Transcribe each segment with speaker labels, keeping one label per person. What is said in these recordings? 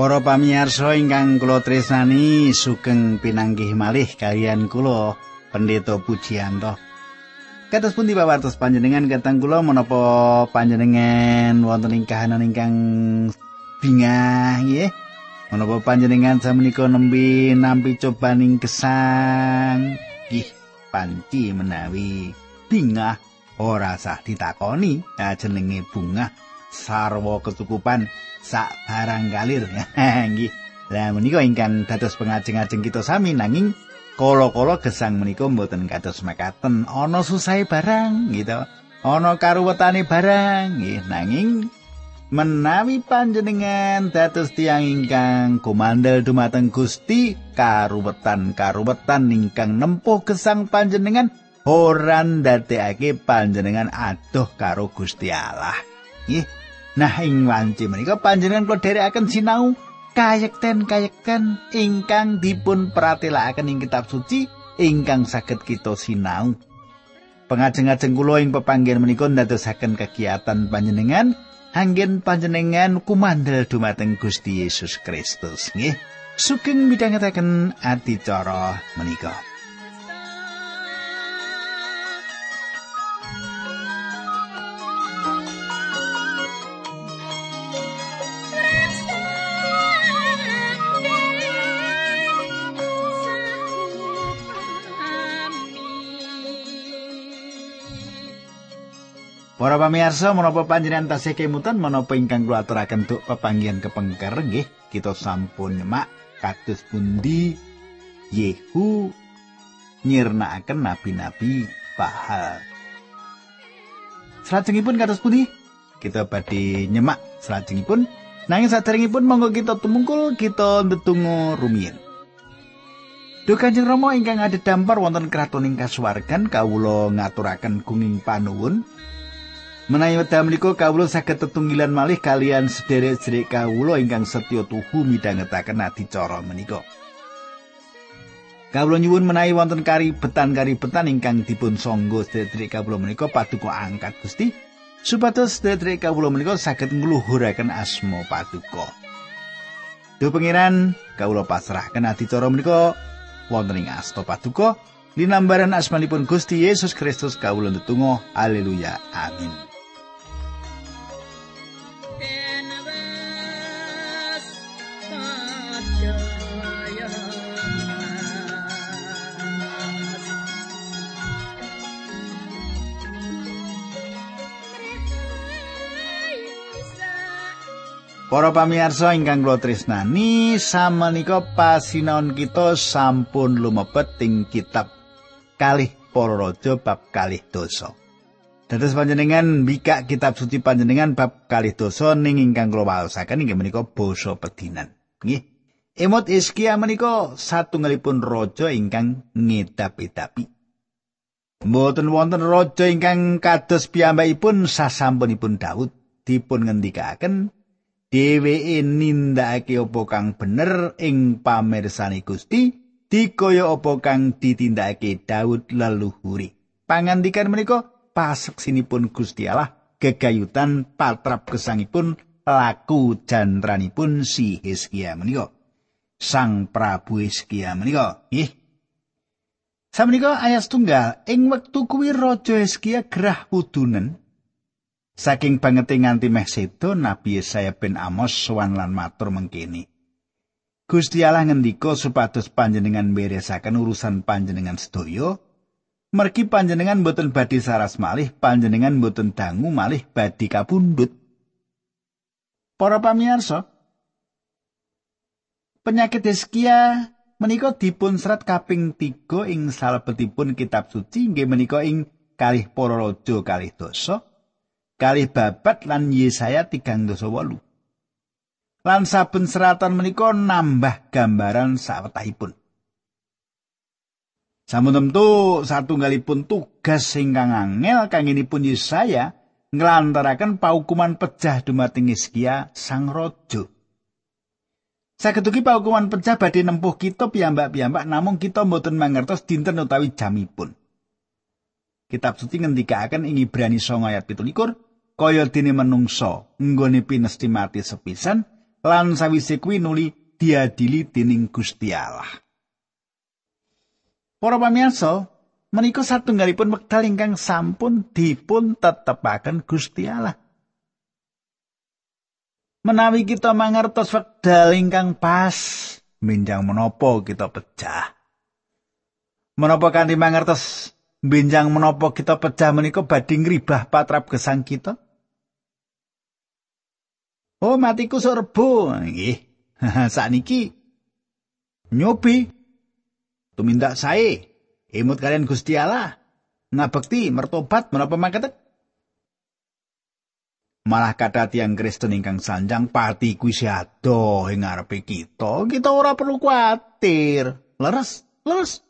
Speaker 1: Para pamirsa ingkang kula tresnani sugeng pinanggih malih kalian kula Pendeta Pujianto. Kados pundi pawartos panjenengan katang kula menapa panjenengan wonten ing kahanan ingkang bingah nggih? Menapa panjenengan samenika nembe nampi cobaning gesang? Ih, panci menawi bingah ora sah ditakoni jenenge bunga sarwa kecukupan sak barang kalir nggih. Lah menika ingkang dados pengajeng-ajeng kita sami nanging kala-kala gesang menika mboten kados mekaten. Ana susahe barang gitu ana karuwetane barang nggih. Nanging menawi panjenengan dados tiang ingkang kumandel dumateng Gusti karuwetan karuwetan ingkang nempuh gesang panjenengan ora ndadekake panjenengan adoh karo Gusti Allah. Nggih. Nah, ing wanci menika panjenengan kula dherekaken sinau kayekten-kayekten ingkang dipun pratelakaken ing kitab suci ingkang saged kita sinau. Pengajeng-ajeng kula ing pepanggen menika ndadosaken kegiatan panjenengan anggen panjenengan kumandel dumateng Gusti Yesus Kristus nggih. Sugeng midhangetaken adicara menika. Para pamirsa menapa panjenengan tasih kemutan menapa ingkang kula aturaken tuk pepanggihan kepengker nggih? Kita sampun nyemak kados pundi? Yehu nyirnakaken nabi-nabi Bahal. Salajengipun kados pundi? Kita badhe nyemak salajengipun nanging saderengipun monggo kita tumungkul kita ndedonga rumiyin. Duh Kanjeng Rama ingkang dampar wonten kraton ing kasuwargan kawula ngaturaken gunging panuwun Menawi wekdal menika kawula saged tetunggilan malih kalian sederek-sederek kawula ingkang setya tuhu midhangetaken adicara menika. Kawula nyuwun menawi wonten kari betan-kari betan ingkang dipun sangga sederek kawula menika paduka angkat Gusti. Supados sederek kawula menika saged ngluhuraken asma paduka. Duh pangeran kawula pasrahaken adicara menika wonten ing asta paduka. Linambaran asmanipun Gusti Yesus Kristus kawula ndedonga haleluya. Amin Para pamirsa ingkang kula tresnani, samenika pasinaon kita sampun lumebet ing kitab Kalih Para Raja bab kalih dosa. Dados panjenengan mbikak kitab suci panjenengan bab kalih dosa ning ingkang kula waosaken inggih menika basa pedinan. Nggih. Emot Iskia menika satunggalipun raja ingkang ngedap-edapi. Mboten wonten raja ingkang kados piyambakipun sasampunipun Daud dipun ngendikaken dheweke nindakake apa kang bener ing pamirsani Gusti dikaya apa kang ditindakake Daud leluhuri. Pangandikan menika paseksinipun Gusti Allah gegayutan patrap gesangipun laku jantranipun si Hizkia menika. Sang Prabu Hizkia menika nggih. Samenika ayat tunggal ing wektu kuwi raja Hizkia gerah wudunen Saking bangete nganti meh sedo Nabi Yesaya bin Amos sowan lan matur mengkini. Gusti Allah ngendika supados panjenengan beresaken urusan panjenengan sedaya, mergi panjenengan boten badhe saras malih, panjenengan boten dangu malih badhe kapundhut. Para pamirsa, penyakit Hizkia menika dipun serat kaping tiga ing salebetipun kitab suci inggih menika ing kalih para raja kalih dosa. Kalih babat lan Yesaya tigang dosa wolu. Lan saben seratan menika nambah gambaran sawetahipun. Sampun tentu satunggalipun tugas ingkang angel kanginipun Yesaya nglantaraken paukuman pejah dumateng Hizkia sang raja. Saketuki paukuman pejah badhe nempuh kita piyambak-piyambak namung kita mboten mangertos dinten utawi jamipun. Kitab suci ngendikaken ing Ibrani 9 ayat 17 kaya dene menungsa nggone pinestimati sepisan lan sawise kuwi nuli diadili dening Gusti Allah. Para pamirsa, menika satunggalipun wekdal ingkang sampun dipun tetepaken Gusti Allah. Menawi kita mangertos wekdal ingkang pas, minjang menapa kita pecah. Menapa kanthi mangertos benjang menapa kita pecah menika badhe ngribah patrap gesang kita? Oh, matiku sorbo. Nggih. Sakniki nyobi. Tumindak sae. Imut kalian Gusti Allah. Ngabekti mertobat menapa mangkat malah kata tiang Kristen ingkang sanjang pati kuwi ado ing ngarepe kita. Kita ora perlu kuatir. Leres leres.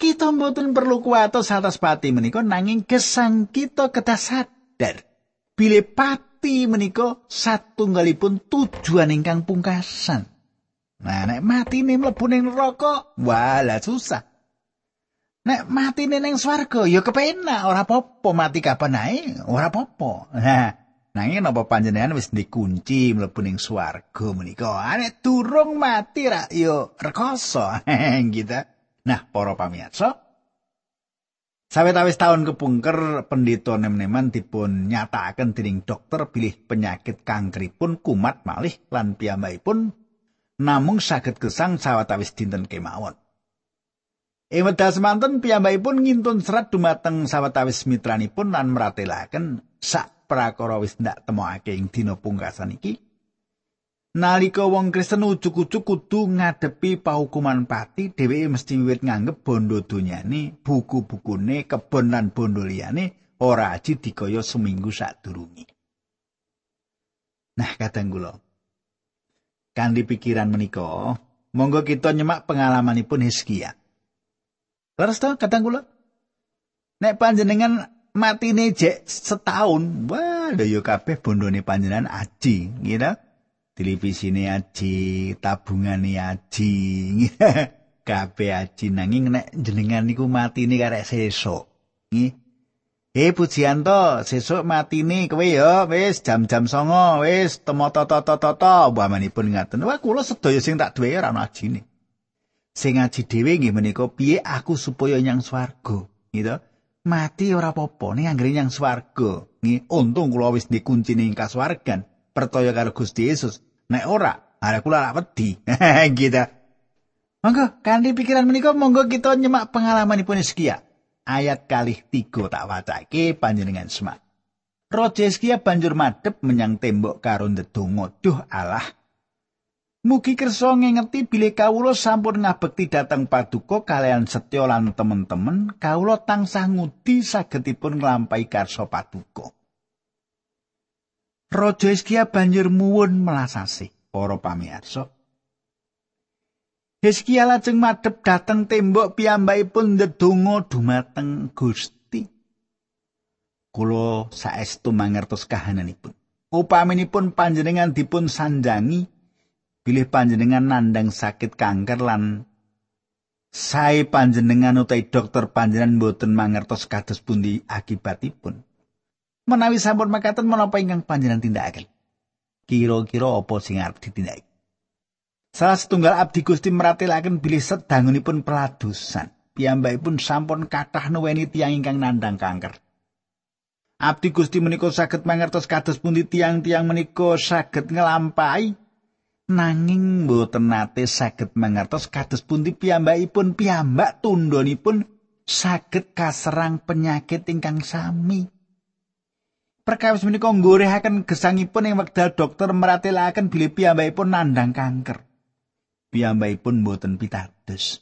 Speaker 1: Kita mboten perlu kuatos atas pati menika nanging gesang kita kedah sadar. Bile pati menika satunggalipun tujuan ingkang pungkasan nah nek mati nih mlebu ning neraka wala susah Nek mati ning swarga ya kepenak, ora apa-apa mati kapan ae, ora apa-apa. Nah, nanging napa panjenengan wis dikunci mlebu ning swarga menika? Nek durung mati ra ya rekoso. gitu. Nah, para pamirsa, Sawetawis tahun kepungker pendito nem-neman dipun nyatakan dening dokter bilih penyakit kankeripun kumat malih lan piyambakipun namung saged gesang sawetawis dinten kemawon. Ing wedal semanten piyambakipun ngintun serat dumateng sawetawis mitranipun lan meratelaken sak prakara wis ndak temokake ing dina pungkasan iki. Nalika wong Kristen ujug-ujug kudu ngadepi pahukuman pati, dheweke mesti wiwit nganggep bondo donyane, buku-bukune, kebon lan bondo liyane ora aji dikaya seminggu sadurunge. Nah, kadang kula. Kanthi pikiran menika, monggo kita nyemak pengalamanipun Hizkia. Leres to kadang kula. Nek panjenengan matine jek setahun, wah lho yo kabeh bondone panjenengan aji, gitu. Televisine aji, tabungane aji. kabeh aji nanging nek jenengan niku matine karek sesuk. Nggih. Eh pujianto, sesuk matine kowe ya wis jam-jam songo wis temo toto-toto-toto umpamanipun ngaten. Wah kula sedaya sing tak duwe ora ana ajine. sing ngaji dhewe nggih menika piye aku supaya nyang swarga gitu mati ora apa-apa ning anggere nyang swarga nggih untung kula wis dikunci ning kaswargan percaya karo Gusti Yesus nek ora arek kula lak wedi. Gitu. Monggo kanthi pikiran menika monggo kita nyemak pengalamanipun Hizkia. Ayat kalih tiga tak wacake panjenengan semak. Raja Hizkia banjur madhep menyang tembok karo ndedonga duh Allah Mugi kersa ngengeti bilih kawula sampun ngabekti dhateng paduka kalian setya lan temen-temen, kawula tansah ngudi sagedipun nglampahi karsa paduka. Raja Hizkia banjur muwun melasase para pamirsa. Hizkia lajeng madhep dhateng tembok piyambakipun ndedonga dumateng Gusti. Kula saestu mangertos kahananipun. Upaminipun panjenengan dipun sanjangi bilih panjenengan nandang sakit kanker lan sae panjenengan utawi dokter panjenengan boten mangertos kados pundi akibatipun. Menawi sampun makaten menapa ingkang panjenengan tindakaken? Kira-kira apa sing arep ditindakake? Salah setunggal abdi Gusti meratelaken bilih sedangunipun peladusan. Piyambakipun sampun kathah nuweni tiyang ingkang nandang kanker. Abdi Gusti menika saged mangertos kados pundi tiang-tiang menika saged ngelampahi nanging mboten nate saged mangertos kados pundi piyambakipun piyambak tundhonipun saged kaserang penyakit ingkang sami. Perkawis menika nggorehaken gesangipun ing wekdal dokter meratelaken bilih piyambakipun nandang kanker. Piyambakipun mboten pitados.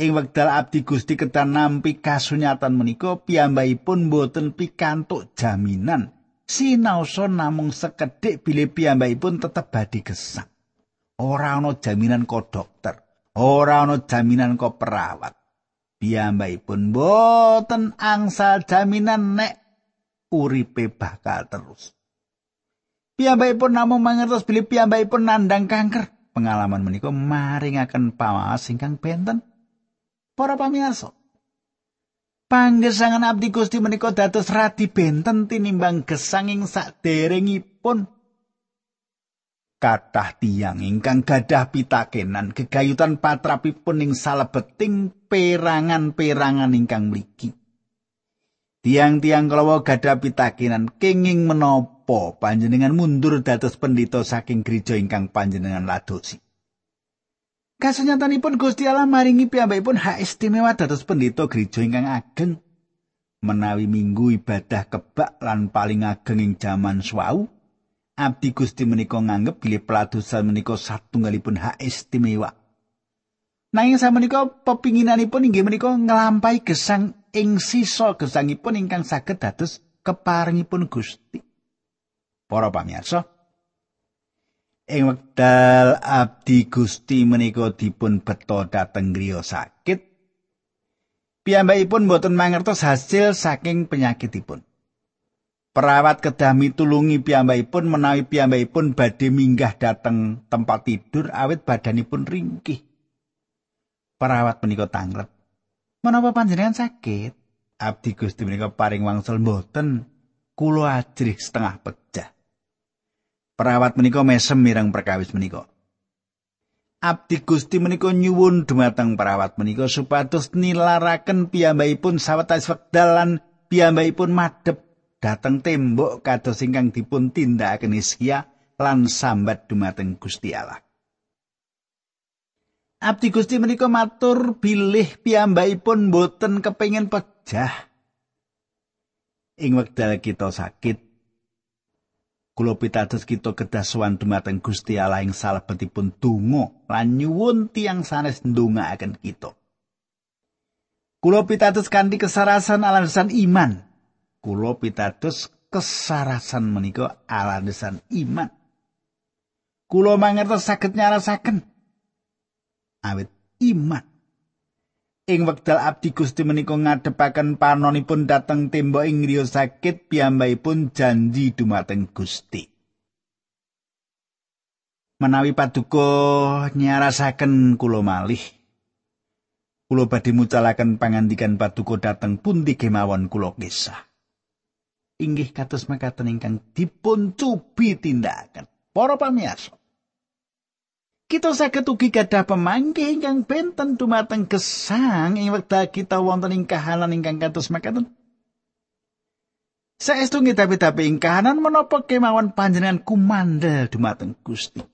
Speaker 1: Ing wekdal abdi Gusti ketan nampi kasunyatan menika piyambakipun mboten pikantuk jaminan sinaosa namung sekedhik bilih piyambakipun tetep badhe gesang. Ora ana jaminan kok dokter, ora ana jaminan kok perawat. Piyambakipun boten angsal jaminan nek uripe bakal terus. Piyambakipun namung mangertos bilih piyambakipun nandang kanker. Pengalaman menika maringaken pawas ingkang benten. Para pamirsa, Panggesangan abdi Gusti menika dados radi benten tinimbang gesanging saderengipun. kathah tiyang ingkang gadah pitakenan gegayutan patrapipun ing salebeting perangan-perangan ingkang mligi. Tiang-tiang kalawa gadah pitakenan kenging menapa panjenengan mundur dados pendito saking gereja ingkang panjenengan ladosi. Kasenyatanipun Gusti Allah maringi piyambakipun hak istimewa dados pendito gereja ingkang ageng menawi minggu ibadah kebak lan paling ageng ing jaman swau abdi Gusti menika nganggep bilih peladosan menika satunggalipun hak istimewa. Nanging samenika pepinginanipun inggih menika nglampahi gesang ing sisa gesangipun ingkang saged dados keparingipun Gusti. Para pamirsa, ing wekdal abdi Gusti menika dipun beto dhateng griya sakit, piyambakipun boten mangertos hasil saking penyakitipun. Perawat kedah mitulungi piyambakipun menawi piyambakipun badhe minggah dateng tempat tidur awit badanipun ringkih. Perawat menika tangrep. Menapa panjenengan sakit? Abdi Gusti menika paring wangsul mboten. Kula ajrih setengah pecah. Perawat menika mesem mirang perkawis menika. Abdi Gusti menika nyuwun dumateng perawat menika supados nilaraken piyambakipun sawetawis wekdal lan piyambakipun madhep dateng tembok kados ingkang dipun tindakaken Iskia lan sambat dumateng Gusti Allah. Abdi Gusti menika matur bilih piyambakipun boten kepengin pejah. Ing wekdal kita sakit, kula pitados kita kedah sowan dumateng Gusti Allah ing salebetipun donga lan nyuwun tiang sanes ndongaaken kita. Kula pitados kanthi kesarasan alasan iman kula pitados kesarasan menika alasan iman. Kula mangertos saged nyarasaken awit iman. Ing wekdal abdi Gusti menika ngadepaken panonipun dhateng tembok ing griya sakit piyambakipun janji dumateng Gusti. Menawi paduka nyarasaken kula malih kula badhe mucalaken pangandikan paduka dhateng pundi kemawon kula kisah. inggih kados mekaten ingkang dipun cubi tindakaken. Para pamirsa. Kita saged ugi gadah pemangke ingkang benten dumateng gesang ing wekdal kita wonten ing kahanan ingkang kados mekaten. Saestu ngitapi-tapi ing kahanan menapa kemawon panjenengan kumandel dumateng Gusti.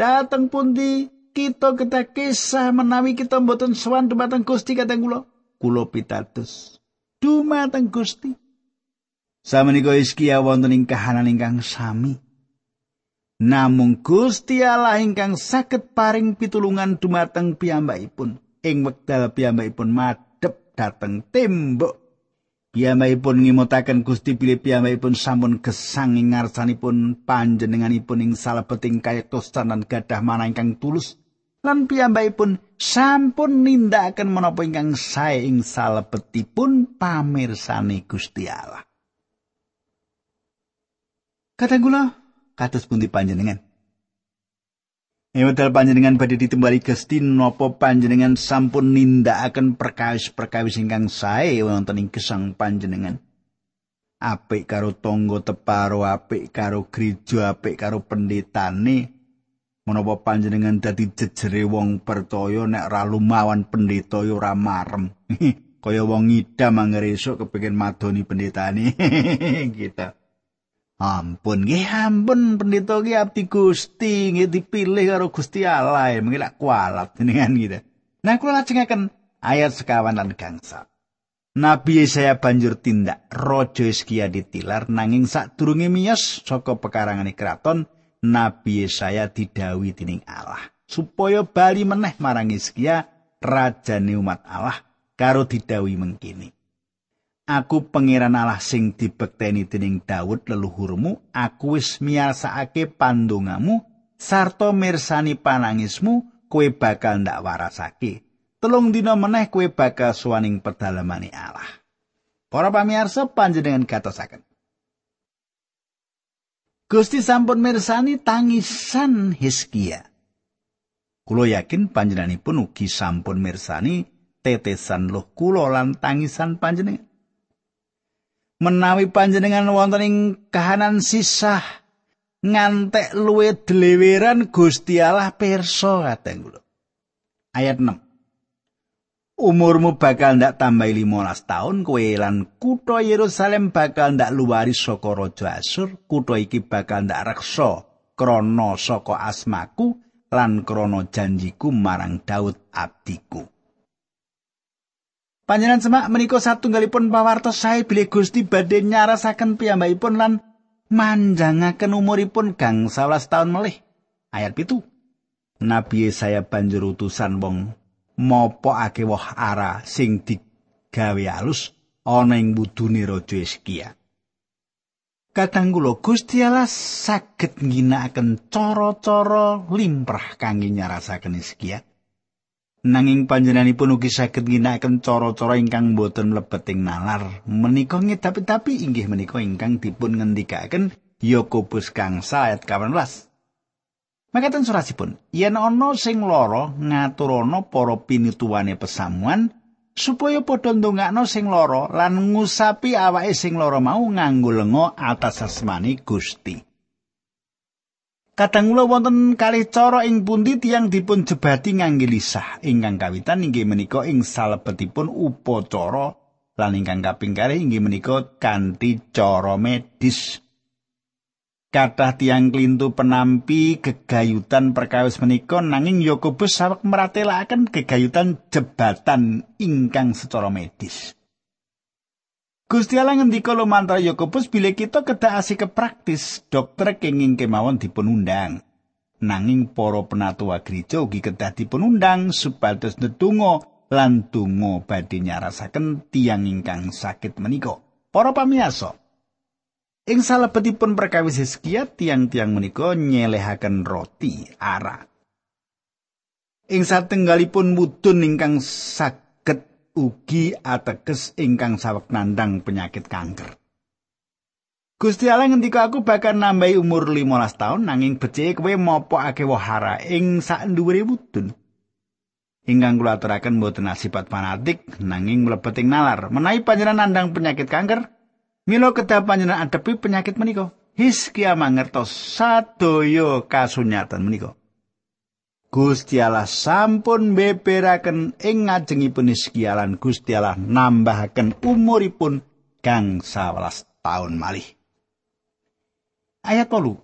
Speaker 1: Dateng pundi kita kedah kisah menawi kita mboten sowan dumateng Gusti kateng kula. Kula pitados dumateng Gusti. Samenika Iskia wonten ing kahanan ingkang sami. Namung Gusti Allah ingkang saged paring pitulungan dumateng piyambakipun ing wekdal piyambakipun madhep dhateng tembok. Piyambakipun ngimutaken Gusti bilih piyambakipun sampun gesang ing ngarsanipun panjenenganipun ing salebeting kayektosan lan gadah mana ingkang tulus. Lan piyambakipun sampun nindakaken menapa ingkang sae ing salebetipun pamirsani Gusti Allah. Gula, kados pundi panjenengan? Ewadal panjenengan badhe ditembali Gusti napa panjenengan sampun nindakaken perkawis-perkawis ingkang sae wonten ing gesang panjenengan. Apik karo tangga teparo, apik karo gereja, apik karo pendetane. Menapa panjenengan dadi jejere wong percaya nek ra lumawan pendeta yo ora marem. Kaya wong ngidam anggeresuk kepengin madoni pendetane. gitu. Ampun nggih ampun pendeta ki abdi Gusti nggih dipilih karo Gusti Allah mengki lak kualat jenengan gitu. Nah kula lajengaken ayat sekawan lan gangsa. Nabi Yesaya banjur tindak Raja Hizkia ditilar nanging sadurunge miyos saka pekarangane kraton Nabi Yesaya didawi dening Allah supaya bali meneh marang Hizkia rajane umat Allah karo didawi mengkini. Aku pangeran Allah sing dibekteni dening Daud leluhurmu, aku wis miyarsakake pandongamu sarta mirsani panangismu, kowe bakal ndak warasake. Telung dina meneh kowe bakal suwaning pedalamane Allah. Para pamirsa panjenengan katosaken. Gusti sampun mirsani tangisan Hizkia. Kulo yakin panjenenganipun ugi sampun mirsani tetesan loh kulo lan tangisan panjenengan. Menawi panjenengan wonten ing kahanan sisah ngantek luwe dleweran Gusti Allah pirsa kateng kula. Ayat 6. Umurmu bakal ndak tambah 15 tahun kowe lan kutha Yerusalem bakal ndak luwari saka raja Asur, kutha iki bakal ndak reksa krana saka asmaku lan krana janjiku marang Daud abdiku. Panjenengan semak menika satunggalipun pawartos sae bilih Gusti badhe nyarasaken piyambakipun lan manjangaken umuripun 11 tahun melih. Ayat pitu. Nabi saya banjur utusan wong mopokake woh ara sing digawe alus ana ing budune raja Hizkia. Kadang kula Gusti Allah saged ngginakaken cara-cara limrah kangge nyarasaken Hizkia. Nanging panjenenganipun ugi saged ngginakaken cara-cara ingkang boten mlebet ing nalar. Menika ngedapi-dapi inggih menika ingkang dipun ngendikaken Yakobus kangsa ayat 18. Makaten surasipun, yen ana sing lara ngaturana para pinituwane pesamuan supaya padha ndongakno sing lara lan ngusapi awake sing lara mau nganggo lenga atas asmani Gusti. Kadang kula wonten kalih cara ing pundi tiyang dipun jebati ngangge lisah ingkang kawitan inggih menika ing salebetipun upacara lan ingkang kaping kalih inggih menika kanthi cara medis. Kathah tiyang klintu penampi gegayutan perkawis menika nanging Yakobus sawek meratelaken gegayutan jebatan ingkang secara medis. Gusti Allah ngendika lumantar Yakobus bila kita kedah asik ke praktis, dokter kenging kemawon dipun undang. Nanging para penatua gereja ugi kedah dipun undang supados ndedonga lan donga badhe nyarasaken tiang ingkang sakit menika. Para pamirsa, ing salebetipun perkawis Hizkia tiang-tiang menika nyelehaken roti ara. Ing satenggalipun mudun ingkang sak ugi ateges ingkang sawek nandang penyakit kanker. Gusti Allah ngendika aku bakal nambahi umur 15 tahun nanging becike kowe mopokake wahara ing sak dhuwure wudun. Ingkang kula aturaken mboten sifat fanatik nanging mlebet ing nalar. Menawi panjenengan nandang penyakit kanker, mila kedah panjenengan adepi penyakit menika. Hizkia mangertos sadaya kasunyatan menika. Gusti Allah sampun beberaken ing ngajengipun Hizkia lan Gusti Allah nambahaken umuripun kang 11 taun malih. Ayat 8.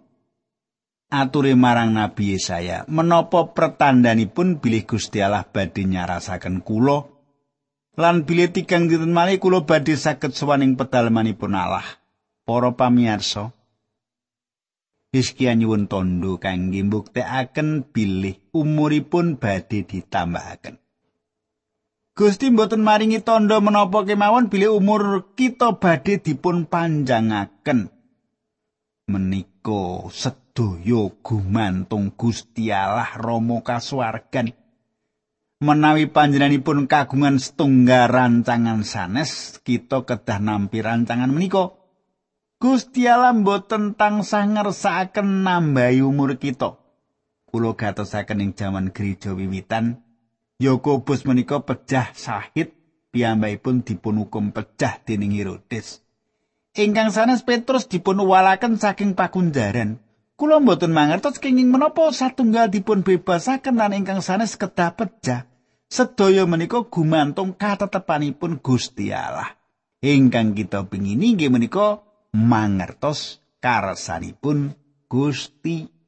Speaker 1: Ature marang Nabi Yesaya, menapa pertandanipun bilih Gusti Allah badhe nyarasaken kula lan bilih tigang dinten malih kula badhe saged sowaning pedalamanipun Allah. Para pamirsa, Hizkia nyuwun tondo kangge mbuktekaken bilih umuripun badhe ditambahaken. Gusti mboten maringi tondo menapa kemawon bilih umur kita badhe dipun panjangaken. Menika sedaya gumantung Gusti Allah Rama kasuwargan. Menawi panjenenganipun kagungan setunggal rancangan sanes, kita kedah nampi rancangan menika. Gusti Allah mboten tansah ngersakaken nambahi umur kita. Kula gatosaken ing jaman gereja wiwitan, Yakobus menika pejah sahid piyambakipun dipun hukum pejah dening Herodes. Ingkang sanes Petrus dipun walaken saking pakunjaran. Kula mboten mangertos kenging menapa satunggal dipun bebasaken lan ingkang sanes kedah pejah. Sedaya menika gumantung katetepanipun Gusti Allah. Ingkang kita pingini nggih menika mangertos karsanipun Gusti.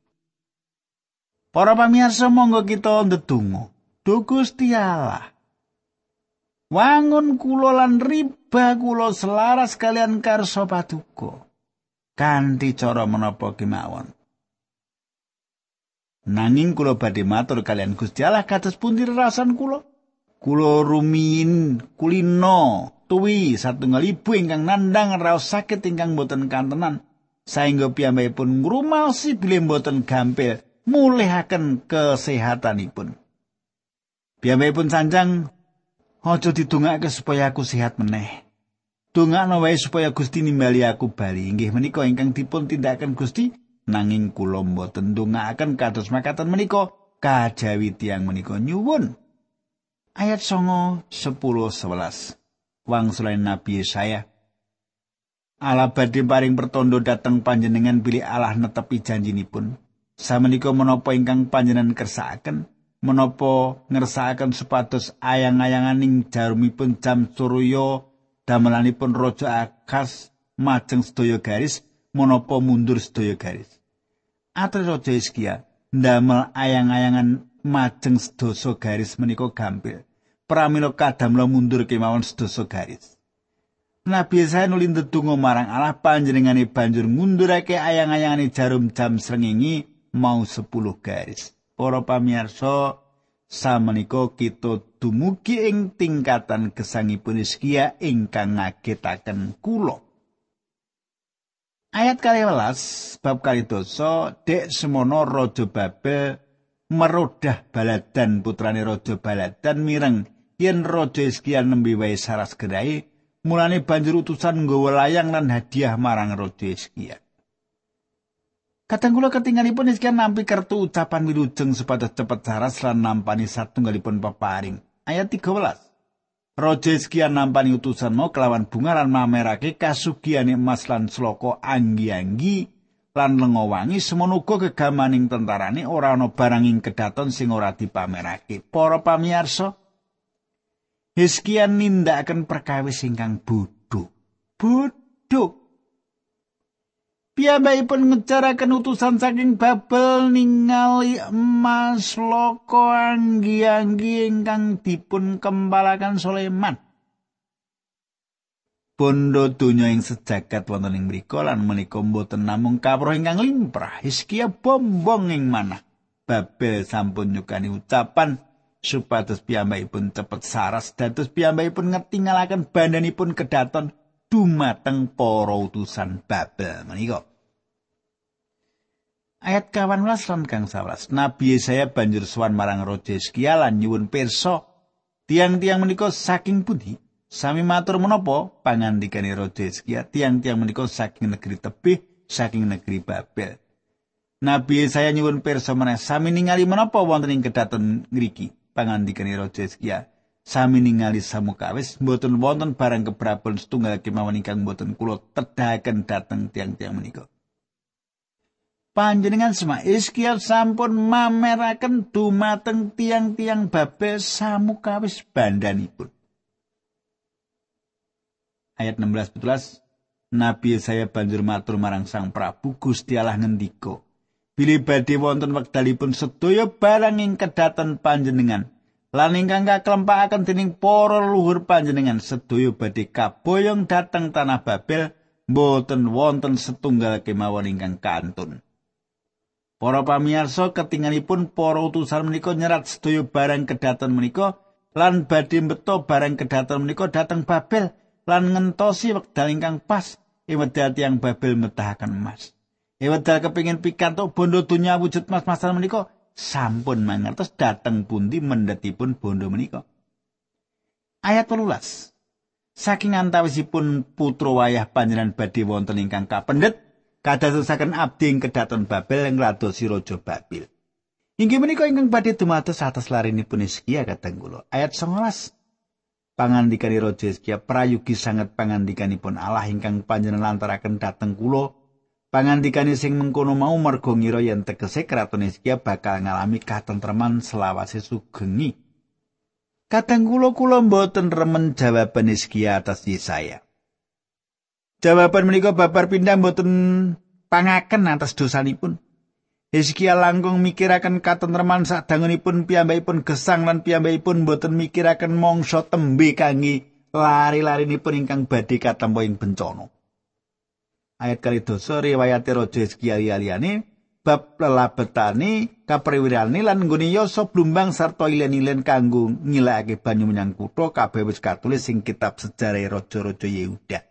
Speaker 1: Para pamirsa monggo kita ndedonga. Duh Gusti Allah. Wangun kula lan riba kula selaras kalian karsa paduka. Kanthi cara menapa kemawon. Nanging kula badhe matur kalian Gusti Allah kados pundi rasan kula? Kula rumin kulino tuwi satunggal ibu ingkang nandang raos sakit ingkang boten kantenan saengga piyambakipun ngrumaosi bilih boten gampil mulihaken kesehatanipun. Piyambakipun sanjang aja didongake supaya aku sehat meneh. Dongakno wae supaya Gusti nimbali aku bali. Inggih menika ingkang dipun tindakaken Gusti nanging kula mboten ndongakaken kados makaten menika kajawi tiyang menika nyuwun. Ayat 9 10 11 wangsulan Nabi Yesaya. Allah badhe paring pertondo dhateng panjenengan bilih Allah netepi janjinipun. Samenika menapa ingkang panjenengan kersakaken menapa ngersakaken supados ayang-ayanganing jarumipun jam surya damelanipun raja akas majeng sedaya garis menapa mundur sedaya garis. Atre raja Iskia ndamel ayang-ayangan majeng sedasa garis menika gampil. Pramila kadamla mundur kemawon sedasa garis. Nabi saya nuli marang Allah panjenengane banjur ngundurake ayang-ayangane jarum jam srengenge mau 10 garis. Para pamirsa, samenika kita dumugi ing tingkatan gesangipun Hizkia ingkang ngagetaken kula. Ayat 12 bab kali dosa dek semono raja Babel merodah baladan putrane raja baladan mireng yen raja Hizkia nembe wae saras gerai mulane banjur utusan nggawa layang lan hadiah marang Raja Hizkia. Kadang kula ketinggalipun Hizkia nampi kertu ucapan wilujeng supados cepet saras lan nampani satunggalipun peparing. Ayat 13. Raja Hizkia nampani utusan mau kelawan bunga lan mamerake kasugiane emas lan sloko anggi-anggi lan lengo wangi semono uga kegamaning tentarane ora ana barang ing kedaton sing ora dipamerake. Para pamirsa, Hizkia nindakaken perkawis ingkang bodho. Bodho. Piyambakipun ngecaraken utusan saking Babel ningali emas loko anggi-anggi ingkang dipun kembalakan Sulaiman. Bondo donya ing sejagat wonten ing mriku lan menika mboten namung kawruh ingkang limprah. Hizkia bombong ing manah. Babel sampun nyukani ucapan supados piyambakipun cepet saras dados piyambakipun ngetingalaken bandanipun kedaton dumateng para utusan Babel menika. Ayat 18 lan kang 11. Nabi Yesaya banjur sowan marang Raja Hizkia lan nyuwun pirsa tiang-tiang menika saking pundi? Sami matur menapa pangandikane Raja Hizkia tiang-tiang menika saking negeri tebih saking negeri Babel. Nabi Yesaya nyuwun pirsa meneh sami ningali menapa wonten ing kedaton ngriki? pangandikane Raja Hizkia sami ningali samukawis mboten wonten barang kebrabon setunggal kemawon ingkang mboten kula tedahaken dhateng tiang-tiang menika. Panjenengan sema Hizkia sampun mameraken dumateng tiang-tiang Babel samukawis bandanipun. Ayat 16 17 Nabi saya banjur matur marang Sang Prabu Gusti Allah ngendika Bilih badhe wonten wekdalipun sedaya barang ing kedaton panjenengan lan ingkang kaklempakaken dening para luhur panjenengan sedaya badhe kaboyong dhateng tanah Babel mboten wonten setunggal kemawon ingkang kantun. Para pamirsa ketinganipun para utusan menika nyerat sedaya barang kedaton menika lan badhe beto barang kedaton menika dhateng Babel lan ngentosi wekdal ingkang pas ing wedal tiyang Babel metahaken emas. Ewedal kepingin pikantuk bondo dunya wujud mas-masan menika sampun mangertos dateng pundi mendetipun bondo menika. Ayat 13. Saking antawisipun putra wayah panjenengan badhe wonten ingkang kapendet kadadosaken abdi ing kedaton Babel ing radosi raja Babel. Inggih menika ingkang badhe dumados atas larinipun Hizkia kateng kula. Ayat 19. Pangandikani Raja Hizkia prayugi sanget pangandikanipun Allah ingkang panjenengan lantaraken dhateng kula Pangandikane sing mengkono mau mergo ngira yen tegese kraton Hizkia bakal ngalami katentreman selawase sugengi. Kadang kula kula mboten remen jawaban Hizkia atas Yesaya. Jawaban menika babar pindah mboten pangaken atas dosanipun. Hizkia langkung mikiraken katentreman sadangunipun piyambakipun gesang lan piyambakipun mboten mikiraken mangsa tembe kangge lari-larinipun ingkang badhe katempo ing bencana. Ayat kali dosa riwayat Raja Hizkia liyane bab lelabetane kapriwirane lan nggone Yosa blumbang sarta ilen-ilen kanggo ngilakake banyu menyang kutha kabeh wis katulis sing kitab sejarah raja-raja Yehuda.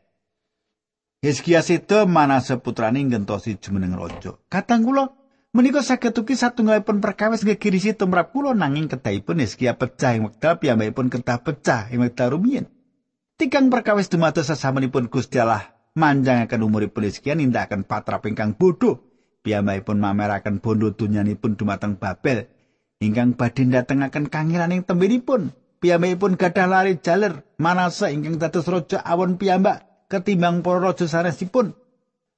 Speaker 1: Hizkia sedo manase putrane ngentosi jumeneng raja. Kadang kula menika saged ugi satunggalipun perkawis ngegirisi tumrap kula nanging kedahipun Hizkia pecah ing wekdal piyambakipun kedah pecah ing wekdal rumiyin. Tikang perkawis dumados sesamunipun Gusti Allah manjangaken umuripun Hizkia nindakaken patra ingkang bodho piyambakipun mameraken bondo dunyanipun dumateng Babel ingkang badhe ndatengaken kangilaning tembinipun piyambakipun gadah lari jaler manasa ingkang dados raja awon piyambak ketimbang para raja sanesipun.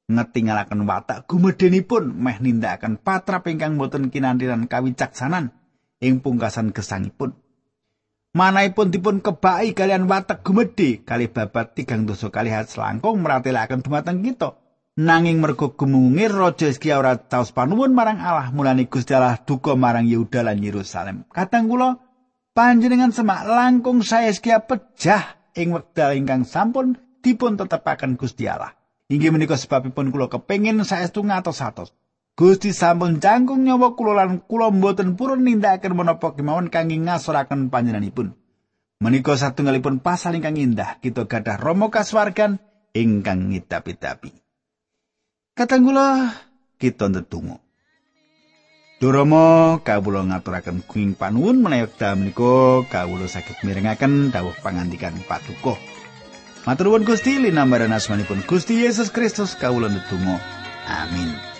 Speaker 1: Ngetingalaken watak gumedhenipun meh nindakaken patrap ingkang boten kinantiran kawicaksanan ing pungkasan gesangipun. Manaipun dipun kebaki kalian watak gumedhe kali babat tigang dosa kalihat selangkung meratelaken dumateng kita. Nanging mergo gumungir Raja Hizkia ora taos panuwun marang Allah mulane Gusti Allah duka marang Yehuda lan Yerusalem. Katang kula panjenengan semak langkung saya Hizkia pejah ing wekdal ingkang sampun dipun tetepaken Gusti Allah. Inggih menika sebabipun kula kepengin saestu ngatos-atos. Gusti sampun cangkung nyawa kula lan kula mboten purun nindakaken menapa kemawon kangge ngasoraken panjenenganipun. Menika satunggalipun pasal ingkang indah kita gadah Rama kaswargan ingkang ngidap-idapi. Katanggula kita ndedonga. Durama kawula ngaturaken kuing panuwun menawi wekdal menika kawula saged mirengaken dawuh pangandikan patuko. Matur nuwun Gusti linambaran asmanipun Gusti Yesus Kristus kawula ndedonga. Amin.